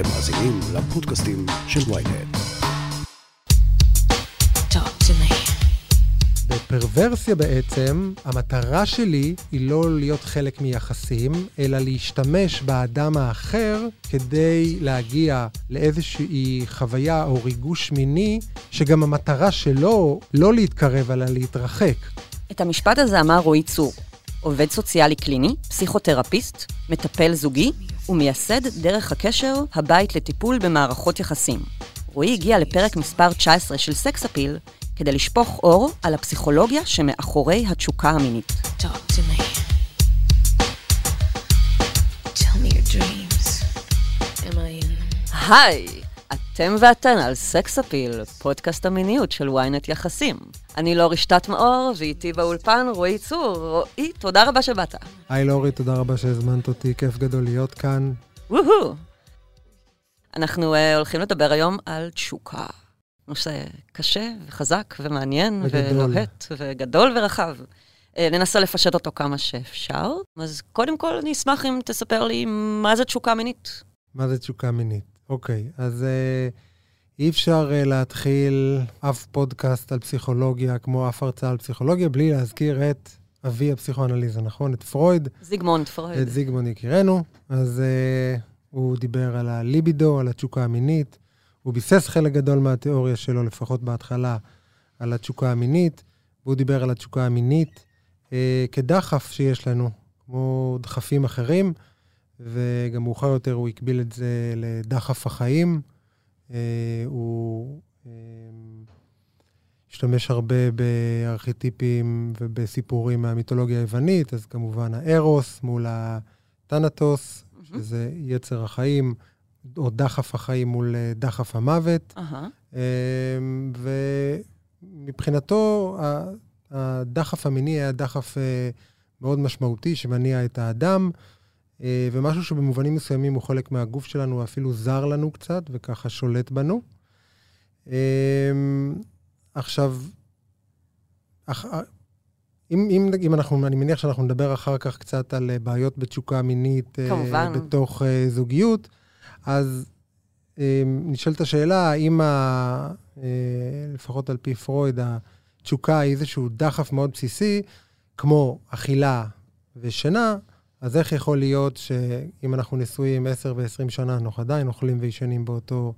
אתם מאזינים לפודקאסטים של ויינט. בפרוורסיה בעצם, המטרה שלי היא לא להיות חלק מיחסים, אלא להשתמש באדם האחר כדי להגיע לאיזושהי חוויה או ריגוש מיני, שגם המטרה שלו לא להתקרב, אלא להתרחק. את המשפט הזה אמר רועי צור, עובד סוציאלי קליני, פסיכותרפיסט, מטפל זוגי ומייסד דרך הקשר הבית לטיפול במערכות יחסים. רועי הגיע לפרק מספר 19 של סקס אפיל כדי לשפוך אור על הפסיכולוגיה שמאחורי התשוקה המינית. היי, אתם ואתן על סקס אפיל, פודקאסט המיניות של ynet יחסים. אני לא רשתת מאור, ואיתי באולפן רועי צור. רועי, תודה רבה שבאת. היי לורי, תודה רבה שהזמנת אותי, כיף גדול להיות כאן. וואו. אנחנו uh, הולכים לדבר היום על תשוקה. נושא קשה וחזק ומעניין וגדול. ולוהט וגדול ורחב. Uh, ננסה לפשט אותו כמה שאפשר. אז קודם כל, אני אשמח אם תספר לי מה זה תשוקה מינית. מה זה תשוקה מינית? אוקיי, אז אה, אי אפשר אה, להתחיל אף פודקאסט על פסיכולוגיה, כמו אף הרצאה על פסיכולוגיה, בלי להזכיר את אבי הפסיכואנליזה, נכון? את פרויד. זיגמונד פרויד. את זיגמונד יקירנו. אז אה, הוא דיבר על הליבידו, על התשוקה המינית. הוא ביסס חלק גדול מהתיאוריה שלו, לפחות בהתחלה, על התשוקה המינית. והוא דיבר על התשוקה המינית אה, כדחף שיש לנו, כמו דחפים אחרים. וגם מאוחר יותר הוא הקביל את זה לדחף החיים. אה, הוא אה, השתמש הרבה בארכיטיפים ובסיפורים מהמיתולוגיה היוונית, אז כמובן הארוס מול הטנטוס, מהמם. שזה יצר החיים, או דחף החיים מול אה, דחף המוות. אה, ומבחינתו, הדחף המיני היה דחף מאוד משמעותי שמניע את האדם, ומשהו שבמובנים מסוימים הוא חלק מהגוף שלנו, אפילו זר לנו קצת, וככה שולט בנו. אה, עכשיו, אח- אה, אם, אם, אם אנחנו, אני מניח שאנחנו נדבר אחר כך קצת על אה, בעיות בתשוקה מינית אה, כמובן. בתוך אה, זוגיות, אז אה, נשאלת השאלה, האם, ה, אה, לפחות על פי פרויד, התשוקה היא איזשהו דחף מאוד בסיסי, כמו אכילה ושינה, אז איך יכול להיות שאם אנחנו נשואים 10 ו-20 שנה, אנחנו עדיין אוכלים וישנים באותו,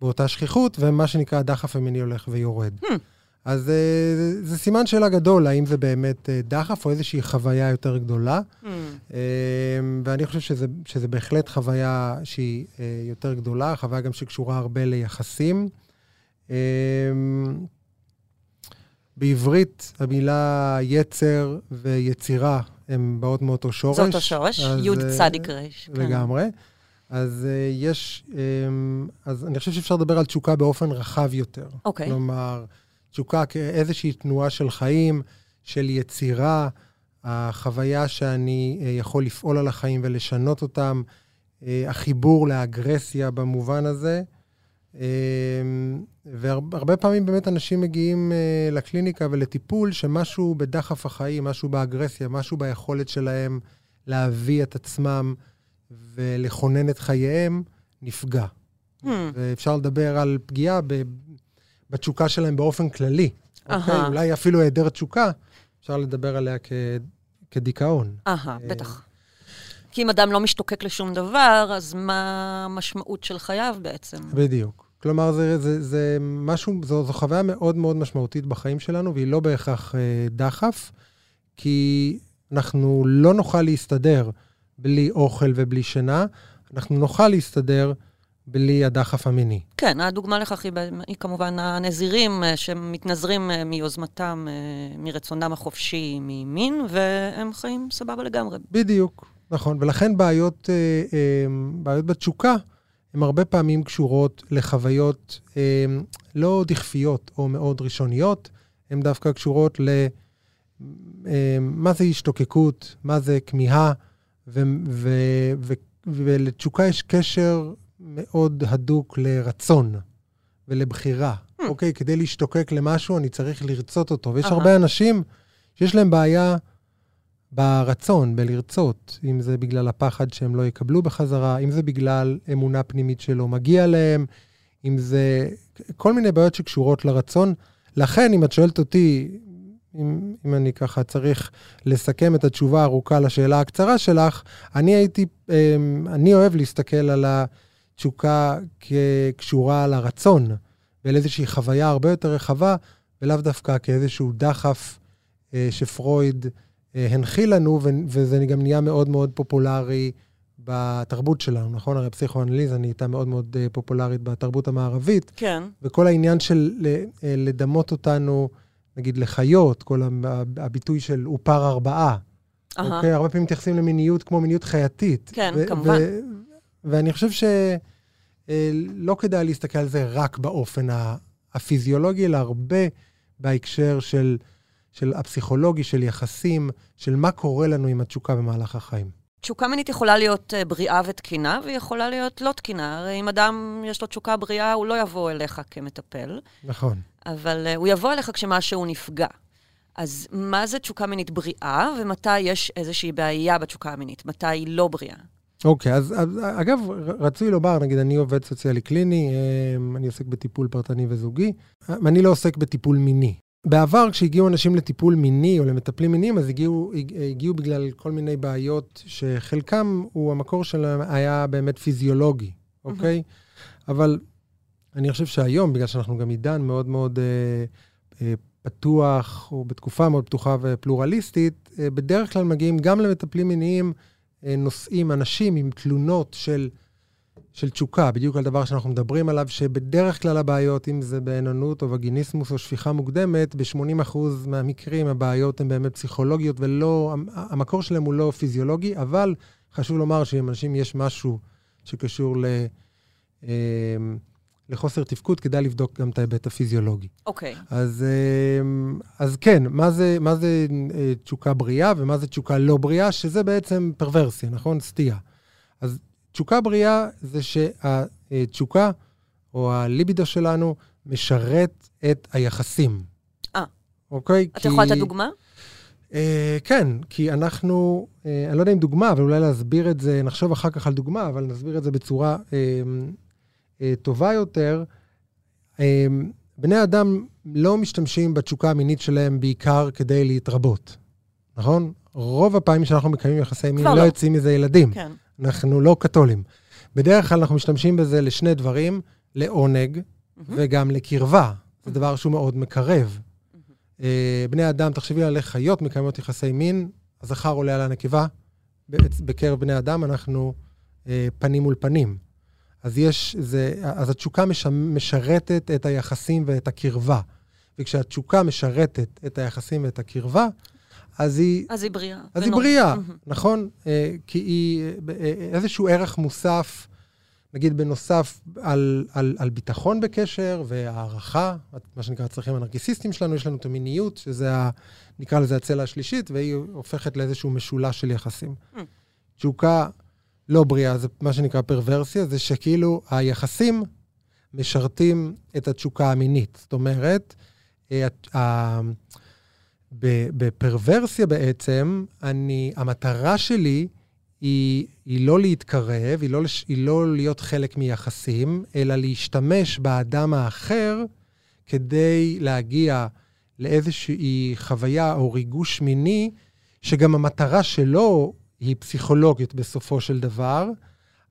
באותה שכיחות, ומה שנקרא הדחף המיני הולך ויורד. Hmm. אז אה, זה, זה סימן שאלה גדול, האם זה באמת אה, דחף או איזושהי חוויה יותר גדולה. Hmm. אה, ואני חושב שזה, שזה בהחלט חוויה שהיא יותר גדולה, חוויה גם שקשורה הרבה ליחסים. בעברית המילה יצר ויצירה הן באות מאותו שורש. זה אותו שורש, אז, י' אה, צדיק ר'. כן. לגמרי. אז uh, יש, um, אז אני חושב שאפשר לדבר על תשוקה באופן רחב יותר. אוקיי. כלומר, תשוקה כאיזושהי תנועה של חיים, של יצירה, החוויה שאני uh, יכול לפעול על החיים ולשנות אותם, uh, החיבור לאגרסיה במובן הזה. Um, והרבה פעמים באמת אנשים מגיעים uh, לקליניקה ולטיפול שמשהו בדחף החיים, משהו באגרסיה, משהו ביכולת שלהם להביא את עצמם ולכונן את חייהם, נפגע. Hmm. ואפשר לדבר על פגיעה ב- בתשוקה שלהם באופן כללי. אוקיי? אהה. אולי אפילו היעדר תשוקה, אפשר לדבר עליה כ- כדיכאון. אהה, אה, בטח. כי אם אדם לא משתוקק לשום דבר, אז מה המשמעות של חייו בעצם? בדיוק. כלומר, זה, זה, זה משהו, זו, זו חוויה מאוד מאוד משמעותית בחיים שלנו, והיא לא בהכרח אה, דחף, כי אנחנו לא נוכל להסתדר בלי אוכל ובלי שינה, אנחנו נוכל להסתדר בלי הדחף המיני. כן, הדוגמה לכך היא, היא כמובן הנזירים אה, שמתנזרים אה, מיוזמתם, אה, מרצונם החופשי ממין, והם חיים סבבה לגמרי. בדיוק, נכון. ולכן בעיות, אה, אה, בעיות בתשוקה הן הרבה פעמים קשורות לחוויות אה, לא דכפיות או מאוד ראשוניות, הן דווקא קשורות ל... מה זה השתוקקות, מה זה כמיהה, ו- ו- ו- ולתשוקה יש קשר מאוד הדוק לרצון ולבחירה. Hmm. אוקיי, כדי להשתוקק למשהו, אני צריך לרצות אותו. ויש. הרבה אנשים שיש להם בעיה ברצון, בלרצות, אם זה בגלל הפחד שהם לא יקבלו בחזרה, אם זה בגלל אמונה פנימית שלא מגיע להם, אם זה כל מיני בעיות שקשורות לרצון. לכן, אם את שואלת אותי, אם, אם אני ככה צריך לסכם את התשובה הארוכה לשאלה הקצרה שלך, אני הייתי, אמ, אני אוהב להסתכל על התשוקה כקשורה לרצון ולאיזושהי חוויה הרבה יותר רחבה, ולאו דווקא כאיזשהו דחף אה, שפרויד הנחיל לנו, וזה גם נהיה מאוד מאוד פופולרי בתרבות שלנו, נכון? הרי פסיכואנליזה נהייתה מאוד מאוד אה, פופולרית בתרבות המערבית. כן. וכל העניין של לדמות אותנו, נגיד לחיות, כל הביטוי של עופר ארבעה. אוקיי? הרבה פעמים מתייחסים למיניות כמו מיניות חייתית. כן, כמובן. ואני חושב שלא כדאי להסתכל על זה רק באופן הפיזיולוגי, אלא הרבה בהקשר של... של הפסיכולוגי, של יחסים, של מה קורה לנו עם התשוקה במהלך החיים. תשוקה מינית יכולה להיות אה, בריאה ותקינה, והיא יכולה להיות לא תקינה. הרי אם אדם יש לו תשוקה בריאה, הוא לא יבוא אליך כמטפל. נכון. אבל uh, הוא יבוא אליך כשמשהו נפגע. אז מה זה תשוקה מינית בריאה, ומתי יש איזושהי בעיה בתשוקה המינית? מתי היא לא בריאה? אוקיי, okay, אז, אז אגב, רצוי לומר, נגיד, אני עובד סוציאלי קליני, אה, אני עוסק בטיפול פרטני וזוגי, אני לא עוסק בטיפול מיני. בעבר, כשהגיעו אנשים לטיפול מיני או למטפלים מיניים, אז הגיעו, הגיעו בגלל כל מיני בעיות שחלקם, הוא, המקור שלהם היה באמת פיזיולוגי, אוקיי? אבל אני חושב שהיום, בגלל שאנחנו גם עידן מאוד מאוד אה, אה, פתוח, או בתקופה מאוד פתוחה ופלורליסטית, אה, בדרך כלל מגיעים גם למטפלים מיניים אה, נושאים, אנשים עם תלונות של... של תשוקה, בדיוק על דבר שאנחנו מדברים עליו, שבדרך כלל הבעיות, אם זה בעיננות או וגיניסמוס או שפיכה מוקדמת, ב-80% מהמקרים הבעיות הן באמת פסיכולוגיות ולא, המקור שלהם הוא לא פיזיולוגי, אבל חשוב לומר שאם אנשים יש משהו שקשור ל... אה, לחוסר תפקוד, כדאי לבדוק גם את ההיבט הפיזיולוגי. אוקיי. Okay. אז, אה, אז כן, מה זה, מה זה אה, תשוקה בריאה ומה זה תשוקה לא בריאה, שזה בעצם פרוורסיה, נכון? סטייה. אז תשוקה בריאה זה שהתשוקה, או הליבידו שלנו, משרת את היחסים. אה. אוקיי? אתה כי... יכול לתת דוגמה? אה, כן, כי אנחנו, אה, אני לא יודע אם דוגמה, אבל אולי להסביר את זה, נחשוב אחר כך על דוגמה, אבל נסביר את זה בצורה אה, אה, טובה יותר. אה, בני אדם לא משתמשים בתשוקה המינית שלהם בעיקר כדי להתרבות, נכון? רוב הפעמים שאנחנו מקיימים יחסי מין לא, לא יוצאים מזה ילדים. כן. אנחנו לא קתולים. בדרך כלל אנחנו משתמשים בזה לשני דברים, לעונג mm-hmm. וגם לקרבה. זה דבר שהוא מאוד מקרב. Mm-hmm. בני אדם, תחשבי על איך חיות מקיימות יחסי מין, הזכר עולה על הנקבה. בקרב בני אדם אנחנו אה, פנים מול פנים. אז יש, זה, אז התשוקה מש, משרתת את היחסים ואת הקרבה. וכשהתשוקה משרתת את היחסים ואת הקרבה, אז היא... אז היא בריאה. אז היא בריאה, נכון? אה, כי היא אה, אה, איזשהו ערך מוסף, נגיד בנוסף על, על, על ביטחון בקשר והערכה, מה שנקרא הצרכים הנרקיסיסטיים שלנו, יש לנו את המיניות, שזה, ה, נקרא לזה הצלע השלישית, והיא הופכת לאיזשהו משולש של יחסים. תשוקה לא בריאה, זה מה שנקרא פרוורסיה, זה שכאילו היחסים משרתים את התשוקה המינית. זאת אומרת, בפרוורסיה בעצם, אני, המטרה שלי היא, היא לא להתקרב, היא לא, היא לא להיות חלק מיחסים, אלא להשתמש באדם האחר כדי להגיע לאיזושהי חוויה או ריגוש מיני, שגם המטרה שלו היא פסיכולוגית בסופו של דבר,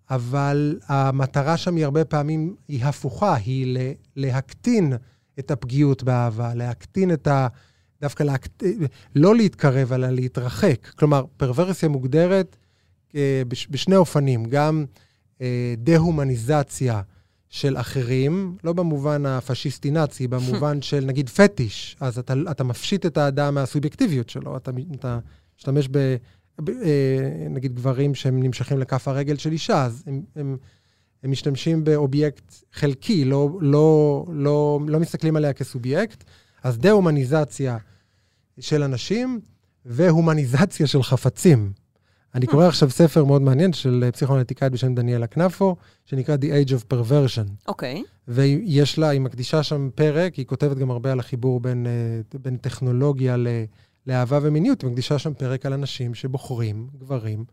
אבל המטרה שם היא הרבה פעמים, היא הפוכה, היא להקטין את הפגיעות באהבה, להקטין את ה... דווקא להקט... לא להתקרב, אלא להתרחק. כלומר, פרוורסיה מוגדרת אה, בש... בשני אופנים, גם אה, דה-הומניזציה של אחרים, לא במובן הפשיסטי-נאצי, במובן של נגיד פטיש, אז אתה, אתה מפשיט את האדם מהסובייקטיביות שלו, אתה, אתה משתמש ב... ב אה, נגיד גברים שהם נמשכים לכף הרגל של אישה, אז הם, הם, הם משתמשים באובייקט חלקי, לא, לא, לא, לא מסתכלים עליה כסובייקט. אז דה-הומניזציה של אנשים והומניזציה של חפצים. אני קורא עכשיו ספר מאוד מעניין של פסיכואנליטיקאית בשם דניאלה כנפו, שנקרא The Age of Perversion. אוקיי. Okay. ויש לה, היא מקדישה שם פרק, היא כותבת גם הרבה על החיבור בין, אה, בין טכנולוגיה ל, לאהבה ומיניות, היא מקדישה שם פרק על אנשים שבוחרים, גברים, אה,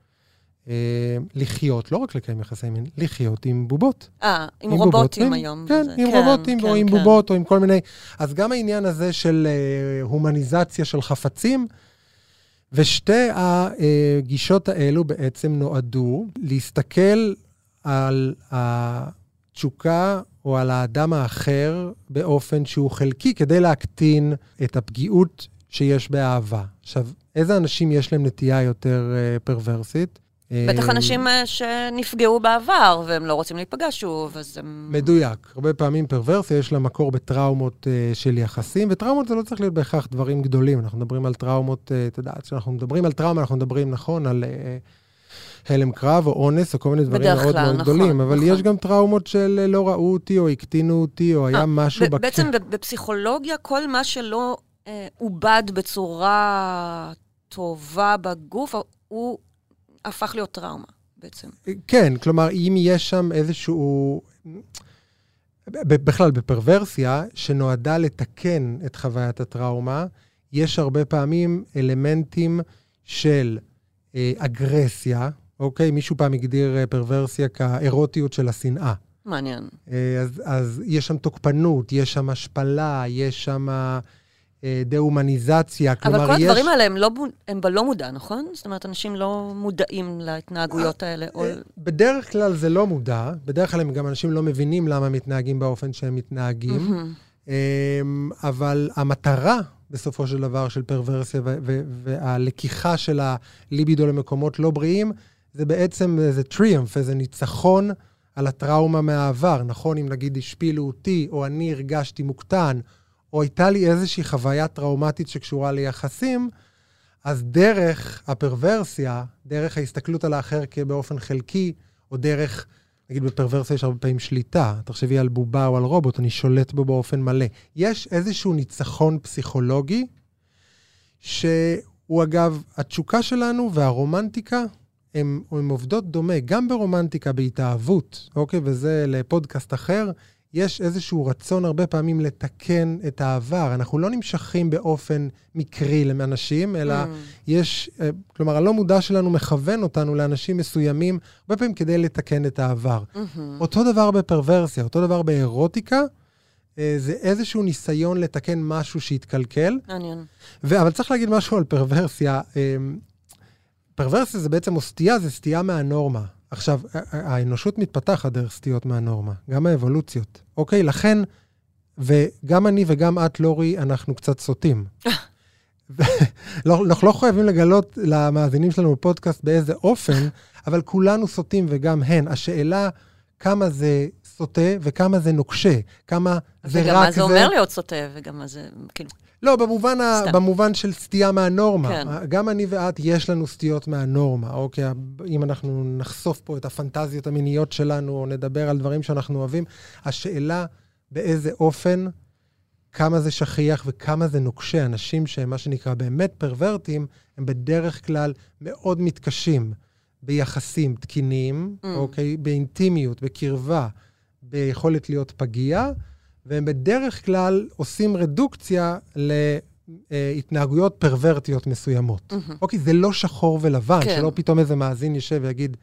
לחיות, לא רק לקיים יחסי מין, לחיות עם בובות. אה, עם עם רובוטים בובות, היום. כן, וזה. עם רובוטים, או כן, עם כן. בובות, או עם כל מיני... אז גם העניין הזה של אה, הומניזציה של חפצים, ושתי הגישות האלו בעצם נועדו להסתכל על התשוקה או על האדם האחר באופן שהוא חלקי, כדי להקטין את הפגיעות שיש באהבה. עכשיו, איזה אנשים יש להם נטייה יותר אה, פרוורסית? בטח אה, אנשים אה, שנפגעו בעבר, והם לא רוצים להיפגש שוב, אז הם... מדויק. הרבה פעמים פרוורסיה יש לה מקור בטראומות uh, של יחסים, וטראומות זה לא צריך להיות בהכרח דברים גדולים. אנחנו מדברים על טראומות, uh, אתה יודע, כשאנחנו מדברים על טראומה, אנחנו מדברים, נכון, על הלם קרב או אונס, או כל מיני דברים מאוד כלל, מאוד נכון, גדולים. אבל נכון. יש גם טראומות של אה, לא ראו אותי, או הקטינו אותי, או היה אה, משהו... בעצם בפסיכולוגיה, כל מה שלא אה, עובד בצורה טובה בגוף, הוא הפך להיות טראומה בעצם. כן, כלומר, אם יש שם איזשהו... בכלל, בפרוורסיה, שנועדה לתקן את חוויית הטראומה, יש הרבה פעמים אלמנטים של אה, אגרסיה, אוקיי? מישהו פעם הגדיר אה, פרוורסיה כאירוטיות של השנאה. מעניין. אה, אז, אז יש שם תוקפנות, יש שם השפלה, יש שם אה, דה-הומניזציה. כלומר, אבל כל יש... הדברים האלה הם, לא, הם בלא מודע, נכון? זאת אומרת, אנשים לא מודעים להתנהגויות האלה. או... אה, בדרך כלל זה לא מודע, בדרך כלל הם גם אנשים לא מבינים למה מתנהגים באופן שהם מתנהגים. אמ, אבל המטרה, בסופו של דבר, של פרוורסיה והלקיחה של הליבידו למקומות לא בריאים, זה בעצם איזה טריומף, איזה ניצחון על הטראומה מהעבר. נכון, אם נגיד השפילו אותי, או אני הרגשתי מוקטן, או הייתה לי איזושהי חוויה טראומטית שקשורה ליחסים, אז דרך הפרוורסיה, דרך ההסתכלות על האחר באופן חלקי, או דרך, נגיד בפרוורסיה יש הרבה פעמים שליטה. תחשבי על בובה או על רובוט, אני שולט בו באופן מלא. יש איזשהו ניצחון פסיכולוגי, שהוא אגב, התשוקה שלנו והרומנטיקה, הן עובדות דומה. גם ברומנטיקה, בהתאהבות, אוקיי? וזה לפודקאסט אחר, יש איזשהו רצון הרבה פעמים לתקן את העבר. אנחנו לא נמשכים באופן מקרי לאנשים, אלא Mm. יש, אה, כלומר, הלא מודע שלנו מכוון אותנו לאנשים מסוימים, הרבה פעמים כדי לתקן את העבר. מהמם. אותו דבר בפרוורסיה, אותו דבר באירוטיקה, אה, זה איזשהו ניסיון לתקן משהו שהתקלקל. מעניין. ו- אבל צריך להגיד משהו על פרוורסיה. אה, פרוורסיה זה בעצם, או סטייה, זה סטייה מהנורמה. עכשיו, האנושות מתפתחת דרך סטיות מהנורמה, גם האבולוציות. אוקיי, לכן, וגם אני וגם את, לורי, אנחנו קצת סוטים. לא, אנחנו לא חייבים לגלות למאזינים שלנו בפודקאסט באיזה אופן, אבל כולנו סוטים וגם הן. השאלה כמה זה סוטה וכמה זה נוקשה, כמה זה רק זה... וגם מה זה אומר להיות סוטה, וגם מה זה, כאילו, לא, במובן, ה... במובן של סטייה מהנורמה. כן. גם אני ואת, יש לנו סטיות מהנורמה, אוקיי? אם אנחנו נחשוף פה את הפנטזיות המיניות שלנו, או נדבר על דברים שאנחנו אוהבים, השאלה באיזה אופן, כמה זה שכיח וכמה זה נוקשה. אנשים שהם מה שנקרא באמת פרוורטים, הם בדרך כלל מאוד מתקשים ביחסים תקינים, Mm. אוקיי? באינטימיות, בקרבה, ביכולת להיות פגיע, והם בדרך כלל עושים רדוקציה להתנהגויות פרוורטיות מסוימות. מהמם. אוקיי, זה לא שחור ולבן, כן. שלא פתאום איזה מאזין יישב ויגיד,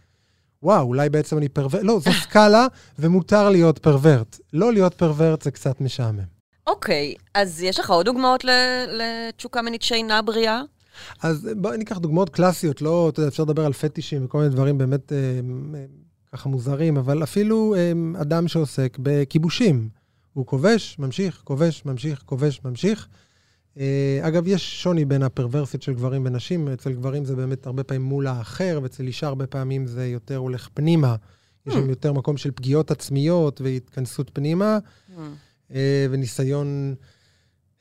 וואו, אולי בעצם אני פרוורט. לא, זו סקאלה, ומותר להיות פרוורט. לא להיות פרוורט זה קצת משעמם. אוקיי, אז יש לך עוד דוגמאות ל- לתשוקה מינית שאינה בריאה? אז בואי ניקח דוגמאות קלאסיות, לא, אתה יודע, אפשר לדבר על פטישים וכל מיני דברים באמת אה, אה, ככה מוזרים, אבל אפילו אה, אדם שעוסק בכיבושים. הוא כובש, ממשיך, כובש, ממשיך, כובש, ממשיך. אה, אגב, יש שוני בין הפרוורסיות של גברים ונשים. אצל גברים זה באמת הרבה פעמים מול האחר, ואצל אישה הרבה פעמים זה יותר הולך פנימה. יש שם יותר מקום של פגיעות עצמיות והתכנסות פנימה. אה, וניסיון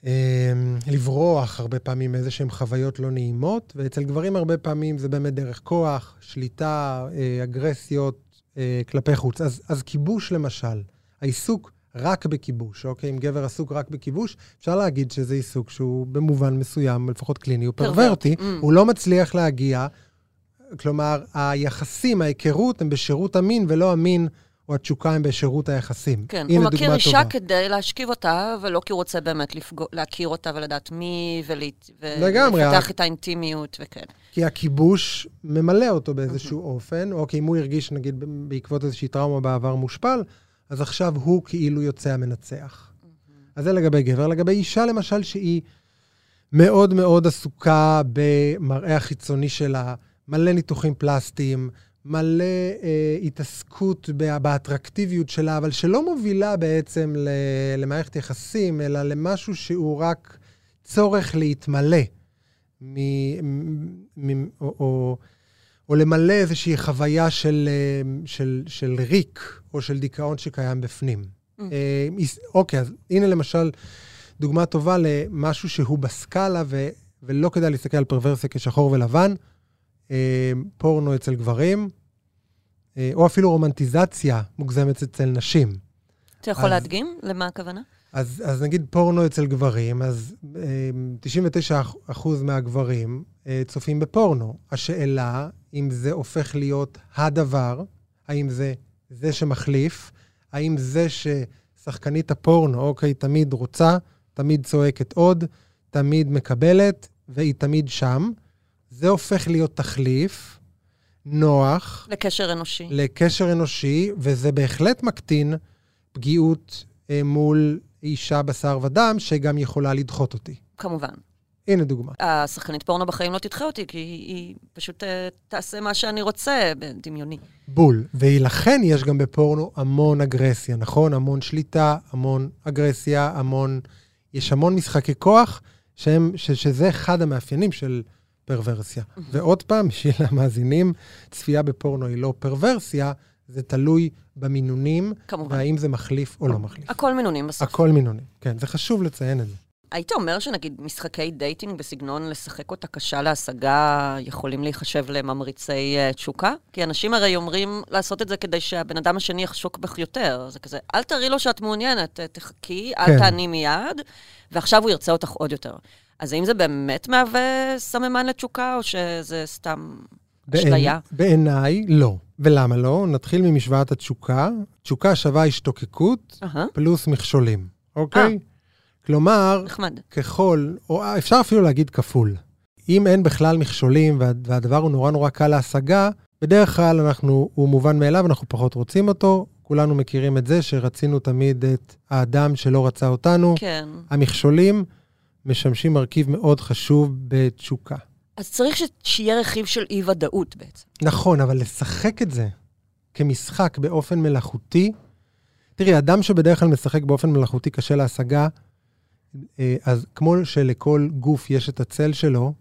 אה, לברוח הרבה פעמים מאיזה שהן חוויות לא נעימות, ואצל גברים הרבה פעמים זה באמת דרך כוח, שליטה, אגרסיות כלפי חוץ. אז, אז כיבוש למשל, העיסוק רק בכיבוש, אוקיי? אם גבר עסוק רק בכיבוש, אפשר להגיד שזה עיסוק שהוא במובן מסוים, לפחות קליני, הוא פרוורטי, Mm. הוא לא מצליח להגיע, כלומר, היחסים, ההיכרות, הם בשירות המין ולא המין או התשוקה הם בשירות היחסים. כן, הוא מכיר אישה טובה. כדי להשכיב אותה, ולא כי הוא רוצה באמת לפגו, להכיר אותה ולדעת מי, ולהת... ולפתח ה- את האינטימיות וכן. כי הכיבוש ממלא אותו באיזשהו אופן, או כי אם הוא הרגיש, נגיד, בעקבות איזושהי טראומה בעבר מושפל, אז עכשיו הוא כאילו יוצא המנצח. אז זה לגבי גבר. לגבי אישה, למשל, שהיא מאוד מאוד עסוקה במראה החיצוני שלה, מלא ניתוחים פלסטיים, מלא אה, התעסקות בה- באטרקטיביות שלה, אבל שלא מובילה בעצם ל- למערכת יחסים, אלא למשהו שהוא רק צורך להתמלא. מ- מ- מ- או, או, או למלא איזושהי חוויה של, אה, של, של ריק או של דיכאון שקיים בפנים. Mm. אה, אוקיי, אז הנה למשל דוגמה טובה למשהו שהוא בסקאלה, ו, ולא כדאי להסתכל על פרוורסיה כשחור ולבן, אה, פורנו אצל גברים, או אפילו רומנטיזציה מוגזמת אצל נשים. אתה יכול אז- להדגים למה הכוונה? אז, אז נגיד פורנו אצל גברים, אז אה, 99% מהגברים אה, צופים בפורנו. השאלה, אם זה הופך להיות הדבר, האם זה זה שמחליף, האם זה ששחקנית הפורנו, אוקיי, תמיד רוצה, תמיד צועקת עוד, תמיד מקבלת, והיא תמיד שם, זה הופך להיות תחליף, נוח, לקשר אנושי. לקשר אנושי, וזה בהחלט מקטין פגיעות אה, מול אישה בשר ודם, שגם יכולה לדחות אותי. כמובן. הנה דוגמה. השחקנית פורנו בחיים לא תדחה אותי, כי היא, היא פשוט אה, תעשה מה שאני רוצה, דמיוני. בול. ולכן יש גם בפורנו המון אגרסיה, נכון? המון שליטה, המון אגרסיה, המון... יש המון משחקי כוח, שהם, ש, שזה אחד המאפיינים של פרוורסיה. ועוד פעם, בשביל המאזינים, צפייה בפורנו היא לא פרוורסיה, זה תלוי במינונים, כמובן. והאם זה מחליף או לא מחליף. הכל מינונים בסוף. הכל מינונים. כן, זה חשוב לציין את זה. היית אומר שנגיד משחקי dating בסגנון לשחק אותה קשה להשגה יכולים להיחשב לממריצי אה, תשוקה? כי אנשים הרי אומרים לעשות את זה כדי שהבן אדם השני יחשוק בך יותר. זה כזה, אל תראי לו שאת מעוניינת, אה, תחכי, אל כן. תעני מיד, ועכשיו הוא ירצה אותך עוד יותר. אז האם זה באמת מהווה סממן לתשוקה, או שזה סתם אשליה? בעיניי, לא. ולמה לא? נתחיל ממשוואת התשוקה. תשוקה שווה השתוקקות אהה, פלוס מכשולים, אוקיי? כלומר, נחמד. ככל, או אפשר אפילו להגיד כפול. אם אין בכלל מכשולים וה, והדבר הוא נורא נורא קל להשגה, בדרך כלל אנחנו, הוא מובן מאליו, אנחנו פחות רוצים אותו. כולנו מכירים את זה שרצינו תמיד את האדם שלא רצה אותנו. כן. המכשולים משמשים מרכיב מאוד חשוב בתשוקה. אז צריך ש- שיהיה רכיב של אי-ודאות בעצם. נכון, אבל לשחק את זה כמשחק באופן מלאכותי, תראי, אדם שבדרך כלל משחק באופן מלאכותי קשה להשגה, אה, אז כמו שלכל גוף יש את הצל שלו,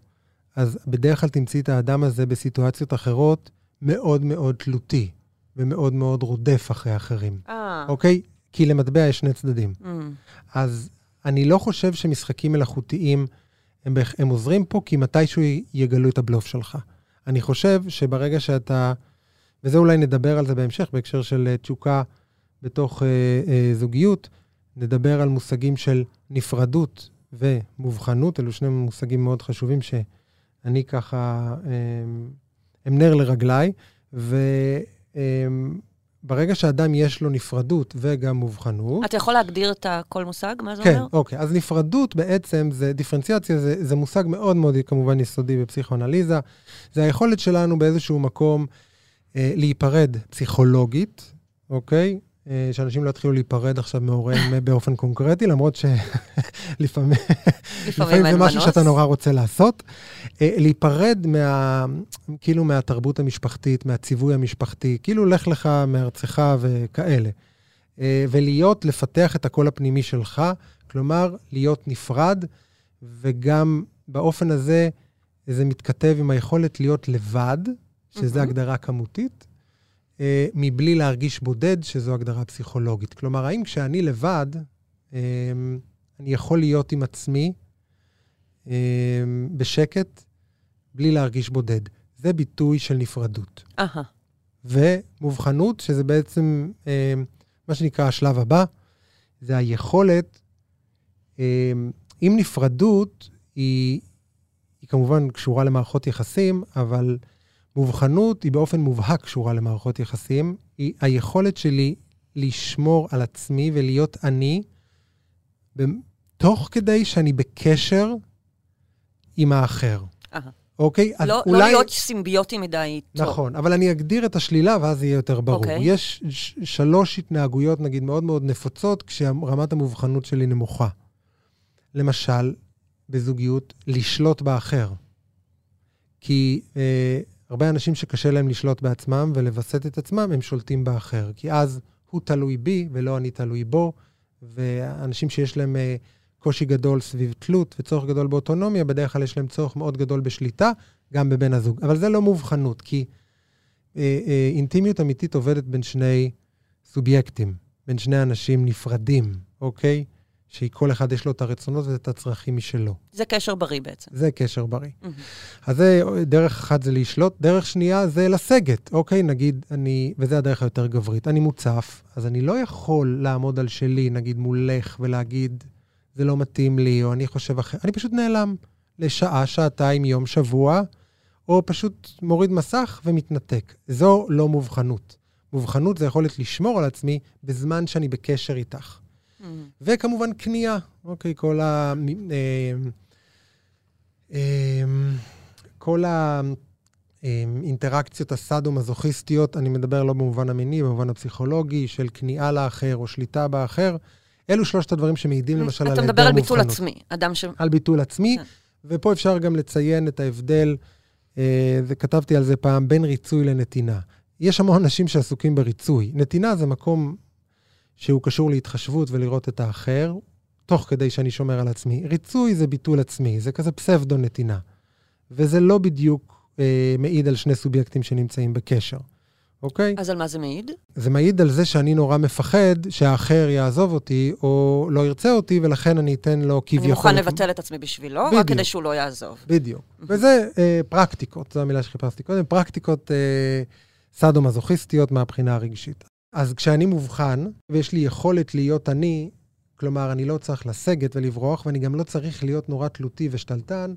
אז בדרך כלל תמצאי את האדם הזה בסיטואציות אחרות מאוד מאוד תלותי, ומאוד מאוד רודף אחרי אחרים, אה. אוקיי? כי למטבע יש שני צדדים. אמ, אז אני לא חושב שמשחקים מלאכותיים הם, הם עוזרים פה, כי מתישהו יגלו את הבלוף שלך. אני חושב שברגע שאתה, וזה אולי נדבר על זה בהמשך, בהקשר של אה, תשוקה בתוך אה, אה, זוגיות, נדבר על מושגים של נפרדות ומובחנות, אלו שני מושגים מאוד חשובים שאני ככה, אה, הם נר לרגליי, וברגע שאדם יש לו נפרדות וגם מובחנות, אתה יכול להגדיר את כל מושג? מה זה כן, אומר? אוקיי. אז נפרדות בעצם, זה דיפרנציאציה, זה, זה מושג מאוד מאוד כמובן יסודי בפסיכואנליזה. זה היכולת שלנו באיזשהו מקום אה, להיפרד פסיכולוגית, אוקיי? אה, שאנשים לא יתחילו להיפרד עכשיו מהוריהם באופן קונקרטי, למרות שלפעמים לפעמים זה משהו. שאתה נורא רוצה לעשות. אה, להיפרד מה, כאילו מהתרבות המשפחתית, מהציווי המשפחתי, כאילו לך לך מארצך וכאלה. אה, ולהיות, לפתח את הקול הפנימי שלך, כלומר, להיות נפרד, וגם באופן הזה זה מתכתב עם היכולת להיות לבד, שזו. הגדרה כמותית, אה, מבלי להרגיש בודד, שזו הגדרה פסיכולוגית. כלומר, האם כשאני לבד, אה, אני יכול להיות עם עצמי אה, בשקט, בלי להרגיש בודד. זה ביטוי של נפרדות. אהה. ומובחנות, שזה בעצם אה, מה שנקרא השלב הבא, זה היכולת, אה, אם נפרדות היא, היא כמובן קשורה למערכות יחסים, אבל מובחנות היא באופן מובהק קשורה למערכות יחסים. היא היכולת שלי לשמור על עצמי ולהיות אני, תוך כדי שאני בקשר עם האחר. אהה. אוקיי? אז לא, לא להיות סימביוטי מדי איתו. נכון, אבל אני אגדיר את השלילה ואז יהיה יותר ברור. אוקיי. יש שלוש התנהגויות, נגיד, מאוד מאוד נפוצות, כשרמת המובחנות שלי נמוכה. למשל, בזוגיות, לשלוט באחר. כי אה, הרבה אנשים שקשה להם לשלוט בעצמם ולווסת את עצמם, הם שולטים באחר. כי אז הוא תלוי בי ולא אני תלוי בו, ואנשים שיש להם אה, קושי גדול סביב תלות וצורך גדול באוטונומיה, בדרך כלל יש להם צורך מאוד גדול בשליטה, גם בבן הזוג. אבל זה לא מובחנות, כי אה, אה, אינטימיות אמיתית עובדת בין שני סובייקטים, בין שני אנשים נפרדים, אוקיי? שכל אחד יש לו את הרצונות ואת הצרכים משלו. זה קשר בריא בעצם. זה קשר בריא. מהמם. אז זה, דרך אחת זה לשלוט, דרך שנייה זה לסגת, אוקיי? נגיד, אני, וזה הדרך היותר גברית, אני מוצף, אז אני לא יכול לעמוד על שלי, נגיד מולך, ולהגיד, זה לא מתאים לי, או אני חושב אחר, אני פשוט נעלם לשעה, שעתיים, יום, שבוע, או פשוט מוריד מסך ומתנתק. זו לא מובחנות. מובחנות זה יכולת לשמור על עצמי בזמן שאני בקשר איתך. מהמם. וכמובן קנייה, אוקיי, כל ה... אה, אה, כל האינטראקציות הסאדו-מזוכיסטיות, אני מדבר לא במובן המיני, במובן הפסיכולוגי, של כניעה לאחר או שליטה באחר, אלו שלושת הדברים שמעידים למשל על אתה היעדר מדבר על מובחנות. ביטול עצמי. אדם ש... על ביטול עצמי, כן. ופה אפשר גם לציין את ההבדל, אה, וכתבתי על זה פעם, בין ריצוי לנתינה. יש המון אנשים שעסוקים בריצוי. נתינה זה מקום שהוא קשור להתחשבות ולראות את האחר, תוך כדי שאני שומר על עצמי. ריצוי זה ביטול עצמי, זה כזה פסבדו-נתינה. וזה לא בדיוק אה, מעיד על שני סובייקטים שנמצאים בקשר, אוקיי? אז על מה זה מעיד? זה מעיד על זה שאני נורא מפחד שהאחר יעזוב אותי או לא ירצה אותי, ולכן אני אתן לו כביכול... אני מוכן לבטל את עצמי בשבילו, בדיוק. רק כדי שהוא לא יעזוב. בדיוק. וזה אה, פרקטיקות, זו המילה שחיפשתי קודם, פרקטיקות אה, סאדו-מזוכיסטיות מהבחינה הרגשית. אז כשאני מובחן, ויש לי יכולת להיות אני, כלומר, אני לא צריך לסגת ולברוח, ואני גם לא צריך להיות נורא תלותי ושתלטן,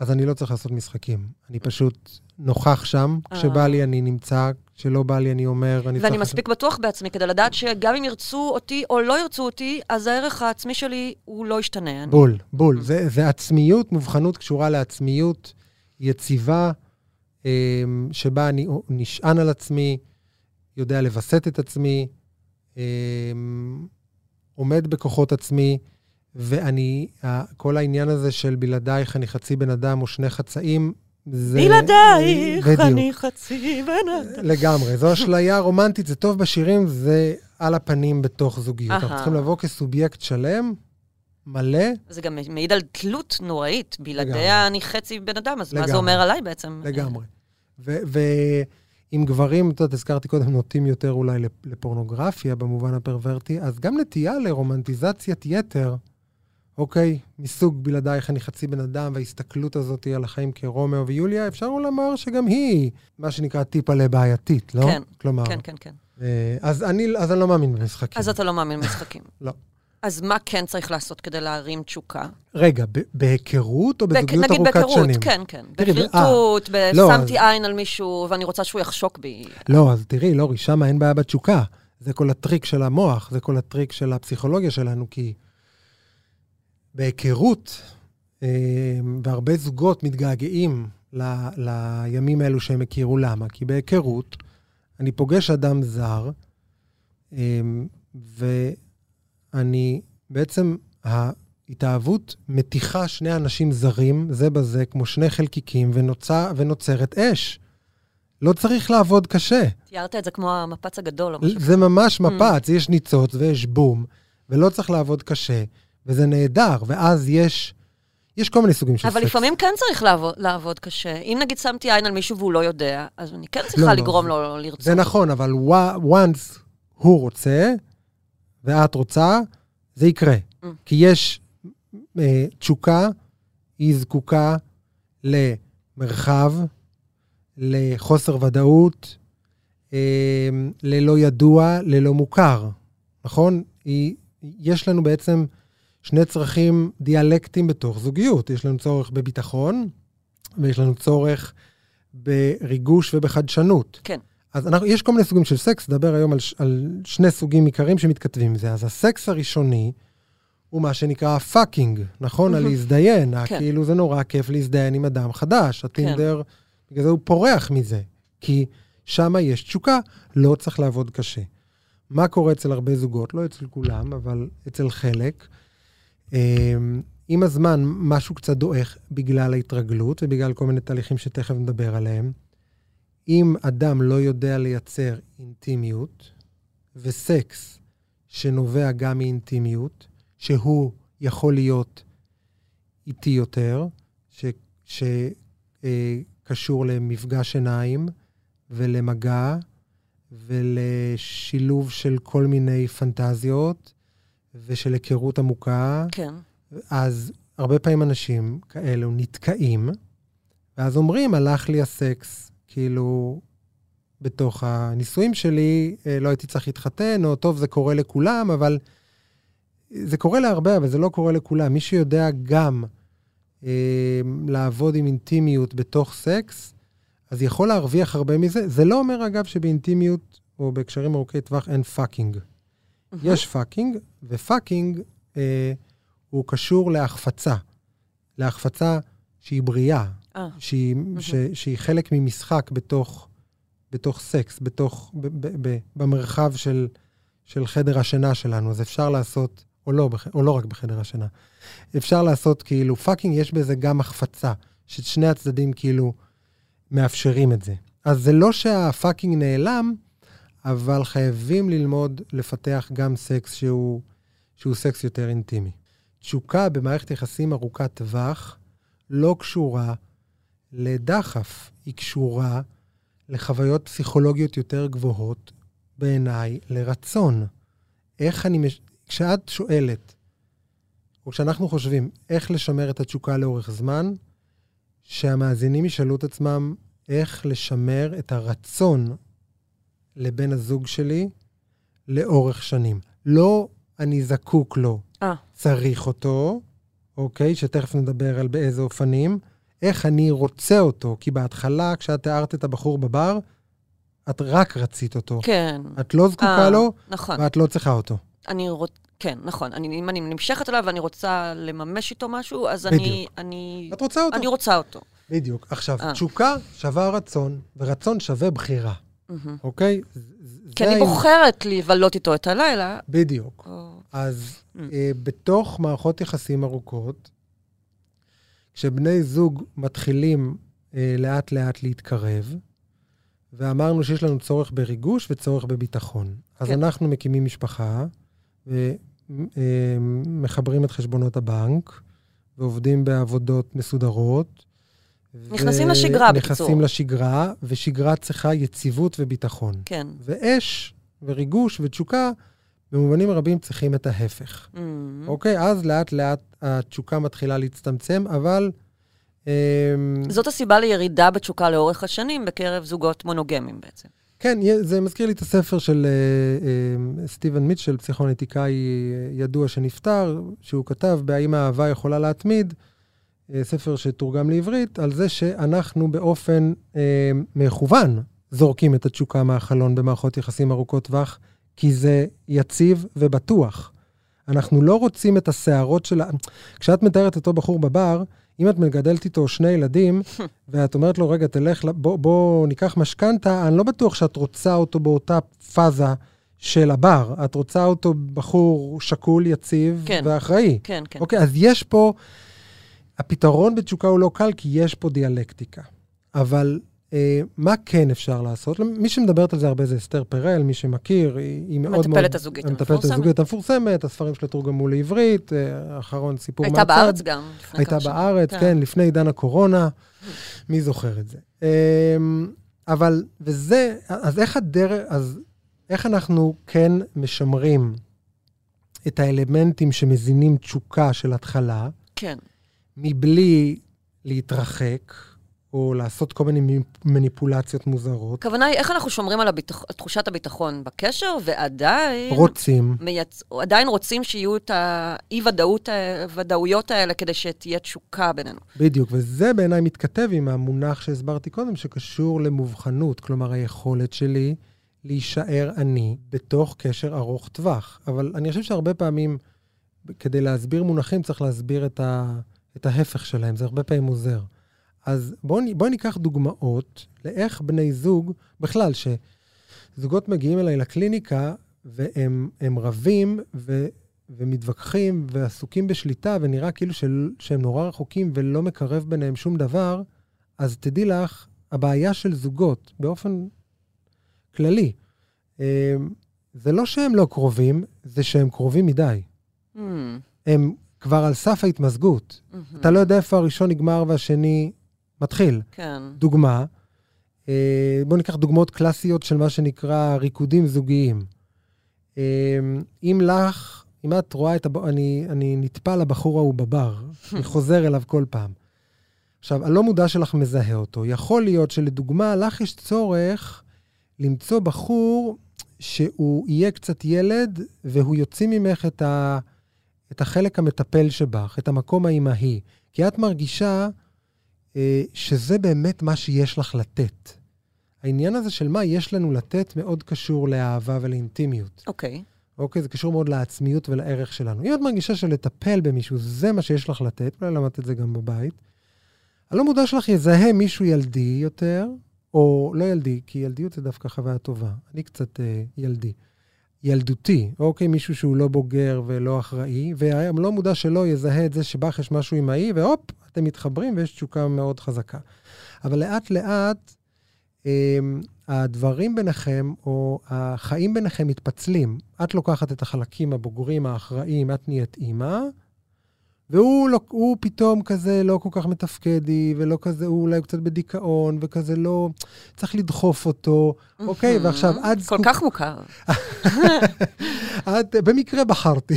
אז אני לא צריך לעשות משחקים. אני פשוט נוכח שם, כשבא אה. לי אני נמצא, כשלא בא לי אני אומר, אני ואני צריך... מספיק בטוח בעצמי כדי לדעת שגם אם ירצו אותי או לא ירצו אותי, אז הערך העצמי שלי הוא לא ישתנה. אני- בול, בול. זה, זה עצמיות, מובחנות קשורה לעצמיות יציבה, אמ, שבה אני נשען על עצמי, יודע לווסת את עצמי, אמ, עומד בכוחות עצמי, ואני, כל העניין הזה של בלעדייך אני חצי בן אדם או שני חצאים, זה... בלעדייך בדיוק. אני חצי בן אדם. לגמרי, זו אשליה רומנטית, זה טוב בשירים, זה על הפנים בתוך זוגיות. אנחנו. צריכים לבוא כסובייקט שלם, מלא, זה גם מעיד על תלות נוראית. לגמרי. בלעדיה אני חצי בן אדם, אז מה לגמרי. זה אומר עליי בעצם? לגמרי. ועם גברים, את יודעת, הזכרתי קודם, נוטים יותר אולי לפ- לפורנוגרפיה במובן הפרוורטי, אז גם נטייה לרומנטיזציית יתר, אוקיי, מסוג בלעדייך אני חצי בן אדם, וההסתכלות הזאת על החיים כרומאו ויוליה, אפשר לומר שגם היא, מה שנקרא, טיפה לבעייתית, לא? כן, כלומר, כן, כן, כן. אה, אז אני, אז אני לא מאמין במשחקים. אז אתה לא מאמין במשחקים. לא. אז מה כן צריך לעשות כדי להרים תשוקה? רגע, בהיכרות או בזוגיות נגיד ארוכת בהיכרות, שנים? כן, כן. תראי, בפלירטוט, לא, שמתי עין על מישהו ואני רוצה שהוא יחשוק בי. לא, אז תראי, לורי, שם אין בעיה בתשוקה. זה כל הטריק של המוח, זה כל הטריק של הפסיכולוגיה שלנו, כי בהיכרות, אה, והרבה זוגות מתגעגעים ל, לימים האלו שהם הכירו. למה? כי בהיכרות, אני פוגש אדם זר, אה, ואני בעצם, ההתאהבות מתיחה שני אנשים זרים זה בזה, כמו שני חלקיקים, ונוצר, ונוצרת אש. לא צריך לעבוד קשה. תיארת את זה כמו המפץ הגדול או משהו. זה ממש מפץ, יש ניצוץ ויש בום, ולא צריך לעבוד קשה, וזה נהדר, ואז יש, יש כל מיני סוגים של אבל סקס. לפעמים כן צריך לעבוד, לעבוד קשה. אם נגיד שמתי עין על מישהו והוא לא יודע, אז אני כן צריכה לא, לגרום לא, לו לרצות. זה נכון, אבל once הוא רוצה, ואת רוצה, זה יקרה. Mm. כי יש אה, תשוקה, היא זקוקה למרחב, לחוסר ודאות, אה, ללא ידוע, ללא מוכר, נכון? היא, יש לנו בעצם שני צרכים דיאלקטיים בתוך זוגיות. יש לנו צורך בביטחון, ויש לנו צורך בריגוש ובחדשנות. כן. אז אנחנו, יש כל מיני סוגים של סקס, נדבר היום על, על שני סוגים עיקריים שמתכתבים עם זה. אז הסקס הראשוני הוא מה שנקרא fucking, נכון? על מהמם. להזדיין, כן. כאילו זה נורא כיף להזדיין עם אדם חדש. הטינדר, בגלל זה הוא פורח מזה, כי שם יש תשוקה, לא צריך לעבוד קשה. מה קורה אצל הרבה זוגות? לא אצל כולם, אבל אצל חלק. אמ, עם הזמן משהו קצת דועך בגלל ההתרגלות ובגלל כל מיני תהליכים שתכף נדבר עליהם. אם אדם לא יודע לייצר אינטימיות וסקס שנובע גם מאינטימיות, שהוא יכול להיות איטי יותר, שקשור למפגש עיניים ולמגע ולשילוב של כל מיני פנטזיות ושל היכרות עמוקה, כן. אז הרבה פעמים אנשים כאלו נתקעים, ואז אומרים, הלך לי הסקס, כאילו, בתוך הנישואים שלי, אה, לא הייתי צריך להתחתן, או טוב, זה קורה לכולם, אבל זה קורה להרבה, אבל זה לא קורה לכולם. מי שיודע גם אה, לעבוד עם אינטימיות בתוך סקס, אז יכול להרוויח הרבה מזה. זה לא אומר, אגב, שבאינטימיות או בהקשרים ארוכי טווח אין fucking. יש fucking, ו fucking אה, הוא קשור להחפצה. להחפצה שהיא בריאה, אה, שהיא, ש, שהיא חלק ממשחק בתוך, בתוך סקס, בתוך, ב, ב, ב, במרחב של, של חדר השינה שלנו. אז אפשר לעשות, או לא, או לא רק בחדר השינה, אפשר לעשות כאילו, fucking יש בזה גם החפצה, ששני הצדדים כאילו מאפשרים את זה. אז זה לא שה fucking נעלם, אבל חייבים ללמוד לפתח גם סקס שהוא, שהוא סקס יותר אינטימי. תשוקה במערכת יחסים ארוכת טווח לא קשורה לדחף, היא קשורה לחוויות פסיכולוגיות יותר גבוהות, בעיניי, לרצון. איך אני... מש... כשאת שואלת, או כשאנחנו חושבים איך לשמר את התשוקה לאורך זמן, שהמאזינים ישאלו את עצמם איך לשמר את הרצון לבן הזוג שלי לאורך שנים. לא אני זקוק לו, אה. צריך אותו, אוקיי? שתכף נדבר על באיזה אופנים. איך אני רוצה אותו, כי בהתחלה, כשאת תיארת את הבחור בבר, את רק רצית אותו. כן. את לא זקוקה אה, לו, נכון. ואת לא צריכה אותו. אני רוצ... כן, נכון. אני, אם אני נמשכת אליו ואני רוצה לממש איתו משהו, אז אני... בדיוק. אני, את רוצה אותו. אני רוצה אותו. בדיוק. עכשיו, אה. תשוקה שווה רצון, ורצון שווה בחירה, מהמם. אוקיי? כי אני. בוחרת לבלות איתו את הלילה. בדיוק. או... אז Mm. אה, בתוך מערכות יחסים ארוכות, כשבני זוג מתחילים אה, לאט-לאט להתקרב, ואמרנו שיש לנו צורך בריגוש וצורך בביטחון. אז כן. אנחנו מקימים משפחה, ומחברים את חשבונות הבנק, ועובדים בעבודות מסודרות. נכנסים לשגרה, בקיצור. נכנסים לשגרה, ושגרה צריכה יציבות וביטחון. כן. ואש וריגוש ותשוקה, במובנים רבים צריכים את ההפך. מהמם. אוקיי? אז לאט-לאט התשוקה מתחילה להצטמצם, אבל... אמ, זאת הסיבה לירידה בתשוקה לאורך השנים בקרב זוגות מונוגמיים בעצם. כן, זה מזכיר לי את הספר של אה, אה, סטיבן מיטשל, פסיכואנליטיקאי אה, ידוע שנפטר, שהוא כתב ב"האם האהבה יכולה להתמיד", אה, ספר שתורגם לעברית, על זה שאנחנו באופן אה, מכוון זורקים את התשוקה מהחלון במערכות יחסים ארוכות טווח, כי זה יציב ובטוח. אנחנו לא רוצים את הסערות של ה... כשאת מתארת אותו בחור בבר, אם את מגדלת איתו שני ילדים, ואת אומרת לו, רגע, תלך, בוא, בוא ניקח משכנתה, אני לא בטוח שאת רוצה אותו באותה פאזה של הבר. את רוצה אותו בחור שקול, יציב כן. ואחראי. כן, כן. אוקיי, אז יש פה... הפתרון בתשוקה הוא לא קל, כי יש פה דיאלקטיקה. אבל מה כן אפשר לעשות? מי שמדברת על זה הרבה זה אסתר פרל, מי שמכיר, היא, מאוד מאוד... המטפלת הזוגית המטפלת המפורסמת. הזוגית המפורסמת, הספרים שלה תורגמו לעברית, אה, האחרון סיפור הייתה מהצד. בארץ גם. הייתה. בארץ, כן, לפני עידן הקורונה. מי זוכר את זה? אמ, אבל, וזה, אז איך הדרך, אז איך אנחנו כן משמרים את האלמנטים שמזינים תשוקה של התחלה, כן. מבלי להתרחק, או לעשות כל מיני מניפולציות מוזרות. הכוונה היא, איך אנחנו שומרים על הביטח... תחושת הביטחון בקשר, ועדיין... רוצים. מייצ... עדיין רוצים שיהיו את האי-ודאויות האלה כדי שתהיה תשוקה בינינו. בדיוק, וזה בעיניי מתכתב עם המונח שהסברתי קודם, שקשור למובחנות. כלומר, היכולת שלי להישאר אני בתוך קשר ארוך טווח. אבל אני חושב שהרבה פעמים, כדי להסביר מונחים, צריך להסביר את, ה... את ההפך שלהם. זה הרבה פעמים עוזר. אז בואו בוא ניקח דוגמאות לאיך בני זוג, בכלל, שזוגות מגיעים אליי לקליניקה והם רבים ו, ומתווכחים ועסוקים בשליטה, ונראה כאילו של, שהם נורא רחוקים ולא מקרב ביניהם שום דבר, אז תדעי לך, הבעיה של זוגות, באופן כללי, אמ, זה לא שהם לא קרובים, זה שהם קרובים מדי. Mm. הם כבר על סף ההתמזגות. Mm-hmm. אתה לא יודע איפה הראשון נגמר והשני מתחיל. כן. דוגמה, אה, בואו ניקח דוגמאות קלאסיות של מה שנקרא ריקודים זוגיים. אה, אם לך, אם את רואה את הבחור, אני, אני נטפל לבחור ההוא בבר, אני חוזר אליו כל פעם. עכשיו, הלא מודע שלך מזהה אותו. יכול להיות שלדוגמה, לך יש צורך למצוא בחור שהוא יהיה קצת ילד, והוא יוציא ממך את, ה, את החלק המטפל שבך, את המקום האימהי. כי את מרגישה שזה באמת מה שיש לך לתת. העניין הזה של מה יש לנו לתת מאוד קשור לאהבה ולאינטימיות. אוקיי. Okay. אוקיי, זה קשור מאוד לעצמיות ולערך שלנו. אם את מרגישה שלטפל במישהו זה מה שיש לך לתת, אולי למדת את זה גם בבית, הלא מודע שלך יזהה מישהו ילדי יותר, או לא ילדי, כי ילדיות זה דווקא חוויה טובה. אני קצת אה, ילדי. ילדותי, אוקיי? מישהו שהוא לא בוגר ולא אחראי, והלא מודע שלו יזהה את זה שבך יש משהו אמאי, והופ, אתם מתחברים ויש תשוקה מאוד חזקה. אבל לאט-לאט, אה, הדברים ביניכם, או החיים ביניכם מתפצלים. את לוקחת את החלקים הבוגרים, האחראיים, את נהיית אימא, והוא לא, הוא פתאום כזה לא כל כך מתפקדי, ולא כזה, הוא אולי קצת בדיכאון, וכזה לא, צריך לדחוף אותו, אוקיי? ועכשיו את זקוק... כל כך מוכר. את, במקרה בחרתי.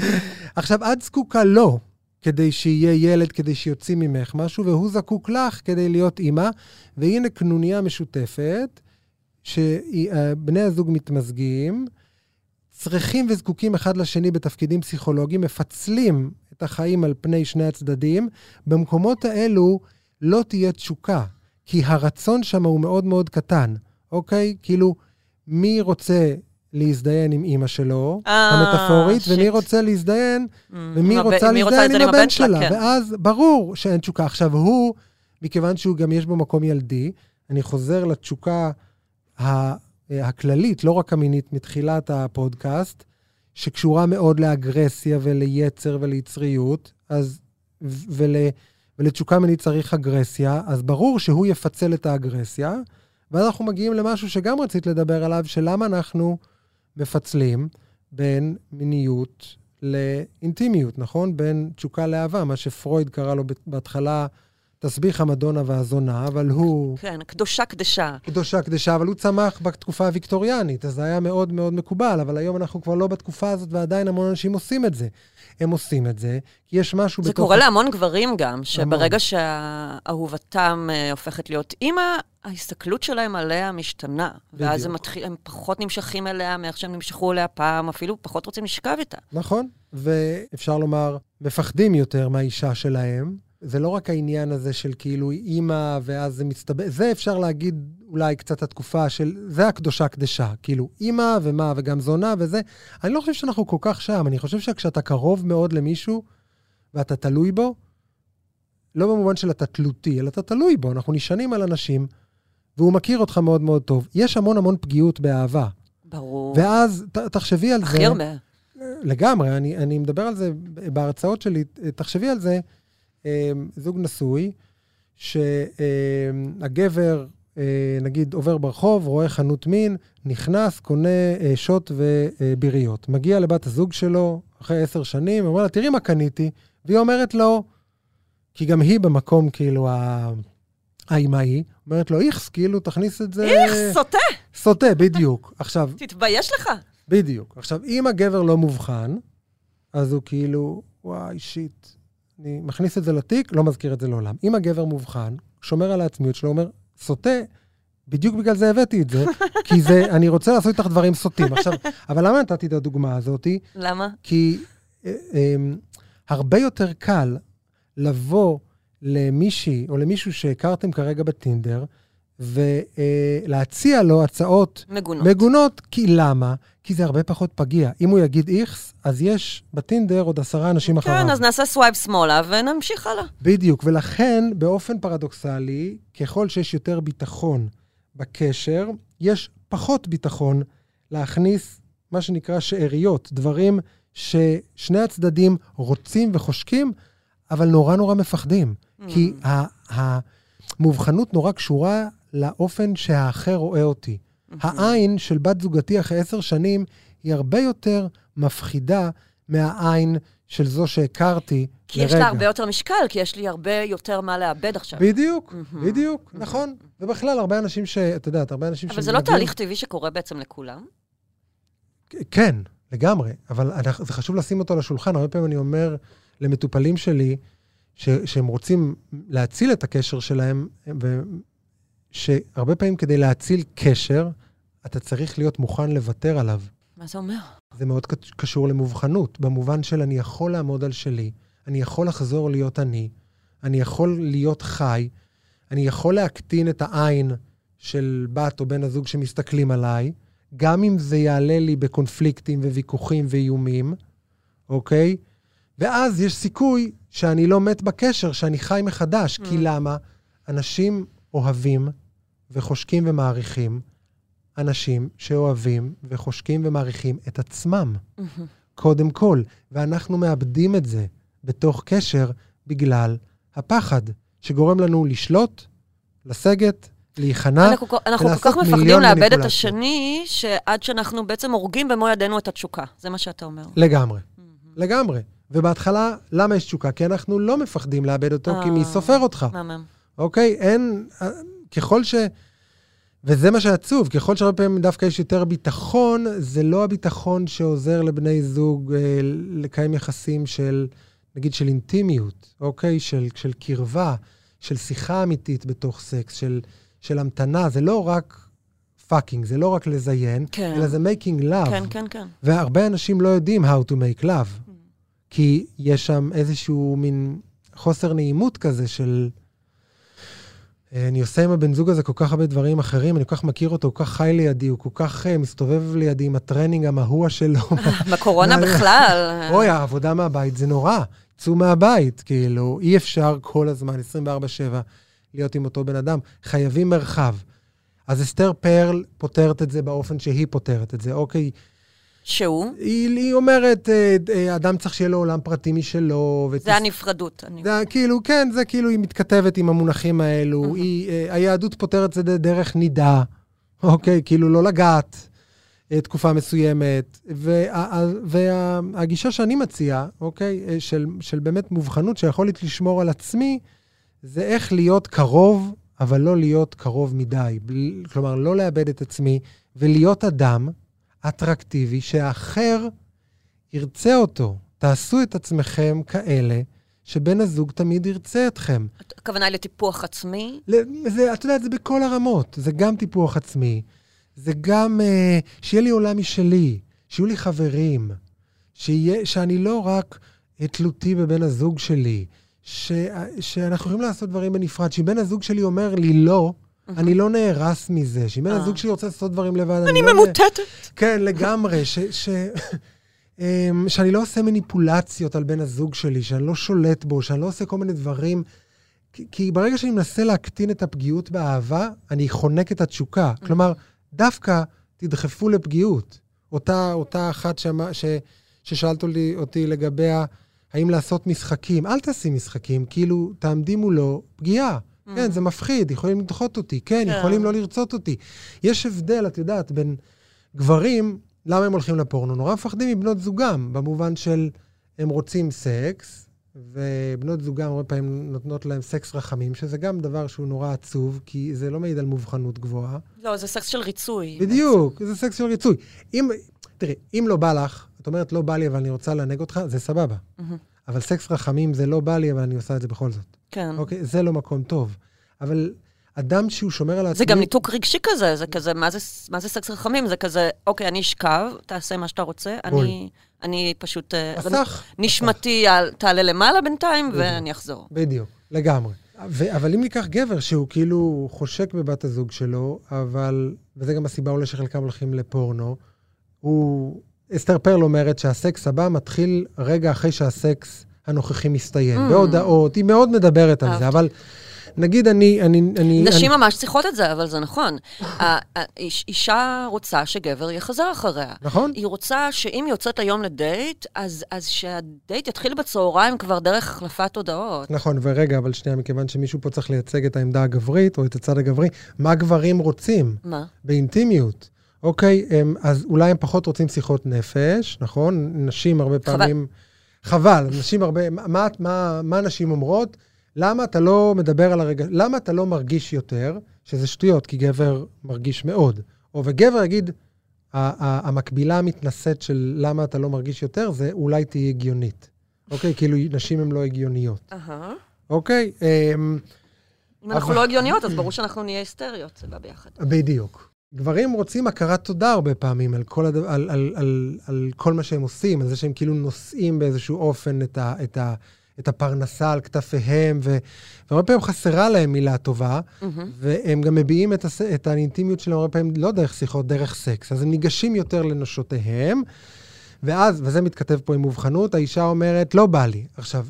עכשיו, את זקוקה לו, כדי שיהיה ילד, כדי שיוציא ממך משהו, והוא זקוק לך כדי להיות אימא, והנה קנוניה משותפת, שבני הזוג מתמזגים, צריכים וזקוקים אחד לשני בתפקידים פסיכולוגיים, מפצלים החיים על פני שני הצדדים, במקומות האלו לא תהיה תשוקה, כי הרצון שם הוא מאוד מאוד קטן, אוקיי? כאילו, מי רוצה להזדיין עם אימא שלו, אה, המטאפורית, ומי רוצה להזדיין, mm, ומי רוצה להזדיין עם הבן שלה. כן. ואז ברור שאין תשוקה. עכשיו, הוא, מכיוון שהוא גם יש בו מקום ילדי, אני חוזר לתשוקה הכללית, לא רק המינית, מתחילת הפודקאסט, שקשורה מאוד לאגרסיה וליצר וליצריות, אז, ול, ולתשוקה מינית צריך אגרסיה, אז ברור שהוא יפצל את האגרסיה, ואז אנחנו מגיעים למשהו שגם רצית לדבר עליו, שלמה אנחנו מפצלים בין מיניות לאינטימיות, נכון? בין תשוקה לאהבה, מה שפרויד קרא לו בהתחלה תסביך המדונה והזונה, אבל הוא... כן, קדושה קדשה. קדושה קדשה, אבל הוא צמח בתקופה הוויקטוריאנית, אז זה היה מאוד מאוד מקובל, אבל היום אנחנו כבר לא בתקופה הזאת, ועדיין המון אנשים עושים את זה. הם עושים את זה, כי יש משהו זה בתוך... זה קורה להמון גברים גם, שברגע שאהובתם uh, הופכת להיות אימא, ההסתכלות שלהם עליה משתנה. בדיוק. ואז הם, מתחיל, הם פחות נמשכים אליה מאיך שהם נמשכו אליה פעם, אפילו פחות רוצים לשכב איתה. נכון, ואפשר לומר, מפחדים יותר מהאישה שלהם. זה לא רק העניין הזה של כאילו אימא, ואז זה מצטבר, זה אפשר להגיד אולי קצת התקופה של, זה הקדושה קדשה. כאילו, אימא ומה, וגם זונה וזה. אני לא חושב שאנחנו כל כך שם, אני חושב שכשאתה קרוב מאוד למישהו, ואתה תלוי בו, לא במובן של אתה תלותי, אלא אתה תלוי בו, אנחנו נשענים על אנשים, והוא מכיר אותך מאוד מאוד טוב. יש המון המון פגיעות באהבה. ברור. ואז ת, תחשבי על זה. הכי הרבה. לגמרי, אני, אני מדבר על זה בהרצאות שלי, תחשבי על זה. אמ, זוג נשוי, שהגבר, אה, נגיד, עובר ברחוב, רואה חנות מין, נכנס, קונה אה, שוט וביריות. מגיע לבת הזוג שלו אחרי עשר שנים, אומר לה, תראי מה קניתי, והיא אומרת לו, כי גם היא במקום, כאילו, האימהי, אומרת לו, איכס, כאילו, תכניס את זה... איכס, סוטה. סוטה, בדיוק. עכשיו... תתבייש לך. בדיוק. עכשיו, אם הגבר לא מובחן, אז הוא כאילו, וואי, שיט, אני מכניס את זה לתיק, לא מזכיר את זה לעולם. אם הגבר מובחן, שומר על העצמיות שלו, אומר, סוטה, בדיוק בגלל זה הבאתי את זה, כי זה, אני רוצה לעשות איתך דברים סוטים. עכשיו, אבל למה נתתי את הדוגמה הזאת? למה? כי אה, אה, הרבה יותר קל לבוא למישהי או למישהו שהכרתם כרגע בטינדר, ולהציע לו הצעות מגונות. מגונות, כי למה? כי זה הרבה פחות פגיע. אם הוא יגיד איכס, אז יש בטינדר עוד עשרה אנשים אחריו. כן, אז נעשה swipe שמאלה ונמשיך הלאה. בדיוק, ולכן באופן פרדוקסלי, ככל שיש יותר ביטחון בקשר, יש פחות ביטחון להכניס מה שנקרא שאריות, דברים ששני הצדדים רוצים וחושקים, אבל נורא נורא מפחדים. כי ה- המובחנות נורא קשורה לאופן שהאחר רואה אותי. העין של בת זוגתי אחרי עשר שנים היא הרבה יותר מפחידה מהעין של זו שהכרתי כי לרגע. יש לה הרבה יותר משקל, כי יש לי הרבה יותר מה לאבד עכשיו. בדיוק. בדיוק, נכון. ובכלל, הרבה אנשים ש... את יודעת, הרבה אנשים אבל זה לא תהליך טבעי שקורה בעצם לכולם? כן, לגמרי, אבל אנחנו- זה חשוב לשים אותו על השולחן. הרבה פעמים אני אומר למטופלים שלי, ש, שהם רוצים להציל את הקשר שלהם, שהרבה פעמים כדי להציל קשר, אתה צריך להיות מוכן לוותר עליו. מה זה אומר? זה מאוד קשור למובחנות, במובן של אני יכול לעמוד על שלי, אני יכול לחזור להיות אני, אני יכול להיות חי, אני יכול להקטין את העין של בת או בן הזוג שמסתכלים עליי, גם אם זה יעלה לי בקונפליקטים וויכוחים ואיומים, אוקיי? ואז יש סיכוי שאני לא מת בקשר, שאני חי מחדש. כי Mm. למה? אנשים אוהבים וחושקים ומעריכים אנשים שאוהבים וחושקים ומעריכים את עצמם, קודם כל. ואנחנו מאבדים את זה בתוך קשר בגלל הפחד, שגורם לנו לשלוט, לסגת, להיכנע. אנחנו אנחנו כל כך מפחדים לאבד את. השני, שעד שאנחנו בעצם הורגים במו ידינו את התשוקה. זה מה שאתה אומר. לגמרי, לגמרי. ובהתחלה, למה יש תשוקה? כי אנחנו לא מפחדים לאבד אותו, כי מי אה. סופר אותך, מהמם. אוקיי? אין... ככל ש... וזה מה שעצוב, ככל שהרבה פעמים דווקא יש יותר ביטחון, זה לא הביטחון שעוזר לבני זוג אה, לקיים יחסים של, נגיד, של אינטימיות, אוקיי? של, של קרבה, של שיחה אמיתית בתוך סקס, של, של המתנה. זה לא רק fucking, זה לא רק לזיין, כן. אלא זה making love. כן, כן, כן. והרבה אנשים לא יודעים how to make love, כי יש שם איזשהו מין חוסר נעימות כזה של... אה, אני עושה עם הבן זוג הזה כל כך הרבה דברים אחרים, אני כל כך מכיר אותו, הוא כל כך חי לידי, הוא כל כך uh, מסתובב לידי עם הטרנינג המהוע שלו. בקורונה בכלל. אוי, העבודה מהבית זה נורא, צאו מהבית, כאילו, אי אפשר כל הזמן, 24-7, להיות עם אותו בן אדם. חייבים מרחב. אז אסתר פרל פותרת את זה באופן שהיא פותרת את זה. אוקיי, שהוא? היא, היא אומרת, אה, אה, אדם צריך שיהיה לו עולם פרטי משלו. ותס... זה הנפרדות. אני- זה כאילו, כן, זה כאילו, היא מתכתבת עם המונחים האלו. היא, אה, היהדות פותרת את זה דרך נידה, אוקיי? כאילו, לא לגעת תקופה מסוימת. וה- וה- והגישה שאני מציע, אוקיי, של, של באמת מובחנות, שהיכולת לשמור על עצמי, זה איך להיות קרוב, אבל לא להיות קרוב מדי. בל- כלומר, לא לאבד את עצמי, ולהיות אדם אטרקטיבי שהאחר ירצה אותו. תעשו את עצמכם כאלה שבן הזוג תמיד ירצה אתכם. הכוונה לטיפוח עצמי. זה, את יודעת, זה בכל הרמות. זה גם טיפוח עצמי, זה גם אה, שיהיה לי עולם משלי, שיהיו לי חברים, שיהיה, שאני לא רק תלותי בבן הזוג שלי, ש, שאנחנו יכולים לעשות דברים בנפרד. שאם בן הזוג שלי אומר לי לא, אני לא נהרס מזה. שאם בן אה. הזוג שלי רוצה לעשות דברים לבד, אני לא... ממוטטת. כן, לגמרי. אמ, שאני לא עושה מניפולציות על בן הזוג שלי, שאני לא שולט בו, שאני לא עושה כל מיני דברים. כי, כי ברגע שאני מנסה להקטין את הפגיעות באהבה, אני חונק את התשוקה. כלומר, דווקא תדחפו לפגיעות. אותה, אותה אחת שמה, ש, ששאלת אותי, אותי לגביה, האם לעשות משחקים. אל תעשי משחקים, כאילו, תעמדי מולו פגיעה. כן, זה מפחיד, יכולים לדחות אותי, כן, כן. יכולים לא לרצות אותי. יש הבדל, את יודעת, בין גברים, למה הם הולכים לפורנו? נורא מפחדים מבנות זוגם, במובן של הם רוצים סקס, ובנות זוגם הרבה פעמים נותנות להם סקס רחמים, שזה גם דבר שהוא נורא עצוב, כי זה לא מעיד על מובחנות גבוהה. לא, זה סקס של ריצוי. בדיוק, זה סקס של ריצוי. אם, תראי, אם לא בא לך, את אומרת, לא בא לי, אבל אני רוצה לענג אותך, זה סבבה. מהמם. אבל סקס רחמים זה לא בא לי, אבל אני עושה את זה בכל זאת. כן. אוקיי? זה לא מקום טוב. אבל אדם שהוא שומר על העצמיות... זה גם ניתוק רגשי כזה, זה כזה, מה זה, מה זה סקס רחמים? זה כזה, אוקיי, אני אשכב, תעשה מה שאתה רוצה, אני, אני פשוט... אה, מסך. נשמתי על- תעלה למעלה בינתיים, ואני אחזור. בדיוק, לגמרי. ו- אבל אם ניקח גבר שהוא כאילו חושק בבת הזוג שלו, אבל, וזה גם הסיבה אולי שחלקם הולכים לפורנו, הוא, אסתר פרל אומרת שהסקס הבא מתחיל רגע אחרי שהסקס הנוכחי מסתיים. Mm. בהודעות, היא מאוד מדברת על. זה, אבל נגיד אני... אני, אני נשים אני, ממש צריכות את זה, אבל זה נכון. ה- ה- איש- אישה רוצה שגבר יחזר אחריה. נכון? היא רוצה שאם היא יוצאת היום לדייט, אז, אז שהדייט יתחיל בצהריים כבר דרך החלפת הודעות. נכון, ורגע, אבל שנייה, מכיוון שמישהו פה צריך לייצג את העמדה הגברית או את הצד הגברי, מה גברים רוצים? מה? באינטימיות. אוקיי, הם, אז אולי הם פחות רוצים שיחות נפש, נכון? נשים הרבה. פעמים... חבל, נשים הרבה... מה, מה, מה נשים אומרות? למה אתה לא מדבר על הרגע... למה אתה לא מרגיש יותר? שזה שטויות, כי גבר מרגיש מאוד. או וגבר יגיד, המקבילה המתנשאת של למה אתה לא מרגיש יותר, זה אולי תהיה הגיונית. אוקיי? כאילו, נשים הן לא הגיוניות. אהה. אוקיי? אמ, אם אנחנו לא הגיוניות, אז ברור שאנחנו נהיה היסטריות, זה בא ביחד. בדיוק. גברים רוצים הכרת תודה הרבה פעמים על כל, הד... על, על, על, על כל מה שהם עושים, על זה שהם כאילו נושאים באיזשהו אופן את, ה... את, ה... את הפרנסה על כתפיהם, ו... והרבה פעמים חסרה להם מילה טובה, מהמם. והם גם מביעים את, הס... את האינטימיות שלהם הרבה פעמים לא דרך שיחות, דרך סקס. אז הם ניגשים יותר לנשותיהם, ואז, וזה מתכתב פה עם מובחנות, האישה אומרת, לא בא לי. עכשיו,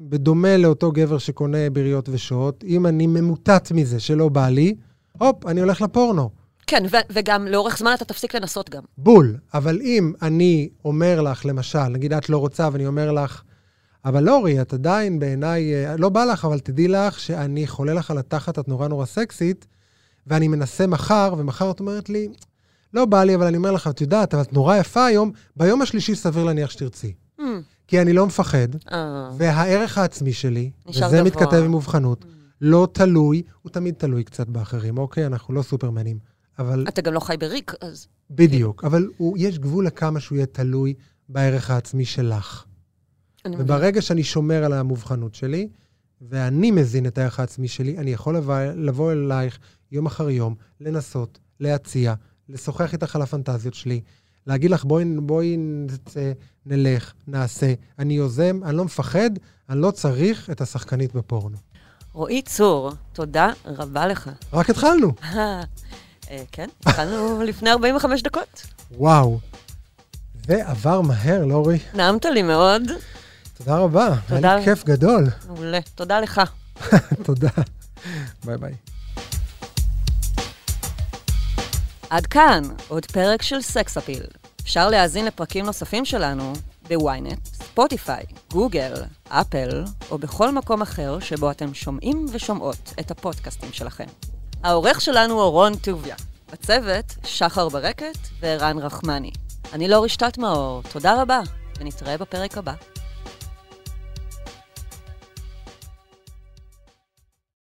בדומה לאותו גבר שקונה בריות ושעות, אם אני ממוטט מזה שלא בא לי, הופ, אני הולך לפורנו. כן, ו- וגם לאורך זמן אתה תפסיק לנסות גם. בול. אבל אם אני אומר לך, למשל, נגיד את לא רוצה, ואני אומר לך, אבל אורי, את עדיין בעיניי, אה, לא בא לך, אבל תדעי לך שאני חולה לך על התחת, את נורא נורא סקסית, ואני מנסה מחר, ומחר את אומרת לי, לא בא לי, אבל אני אומר לך, את יודעת, אבל את נורא יפה היום, ביום השלישי סביר להניח שתרצי. Hmm, כי אני לא מפחד, אה, והערך העצמי שלי, וזה גבוה. מתכתב עם מובחנות, לא תלוי, הוא תמיד תלוי קצת באחרים, אוקיי? אנחנו לא סופרמנים. אבל אתה גם לא חי בריק, אז... בדיוק, אבל הוא, יש גבול לכמה שהוא יהיה תלוי בערך העצמי שלך. וברגע שאני שומר על המובחנות שלי, ואני מזין את הערך העצמי שלי, אני יכול לבוא, לבוא אלייך יום אחר יום, לנסות, להציע, לשוחח איתך על הפנטזיות שלי, להגיד לך, בואי, בואי נצא, נלך, נעשה. אני יוזם, אני לא מפחד, אני לא צריך את השחקנית בפורנו. רועי צור, תודה רבה לך. רק התחלנו. אה, כן, התחלנו לפני 45 דקות. וואו. זה עבר מהר, לורי. נעמת לי מאוד. תודה רבה. תודה. היה לי כיף גדול. מעולה. תודה לך. תודה. ביי ביי. עד כאן עוד פרק של סקס אפיל. אפשר להאזין לפרקים נוספים שלנו בוויינט, ספוטיפיי, גוגל, אפל, או בכל מקום אחר שבו אתם שומעים ושומעות את הפודקאסטים שלכם. העורך שלנו הוא רון טוביה. בצוות, שחר ברקת וערן רחמני. אני לא רשתת מאור, תודה רבה, ונתראה בפרק הבא.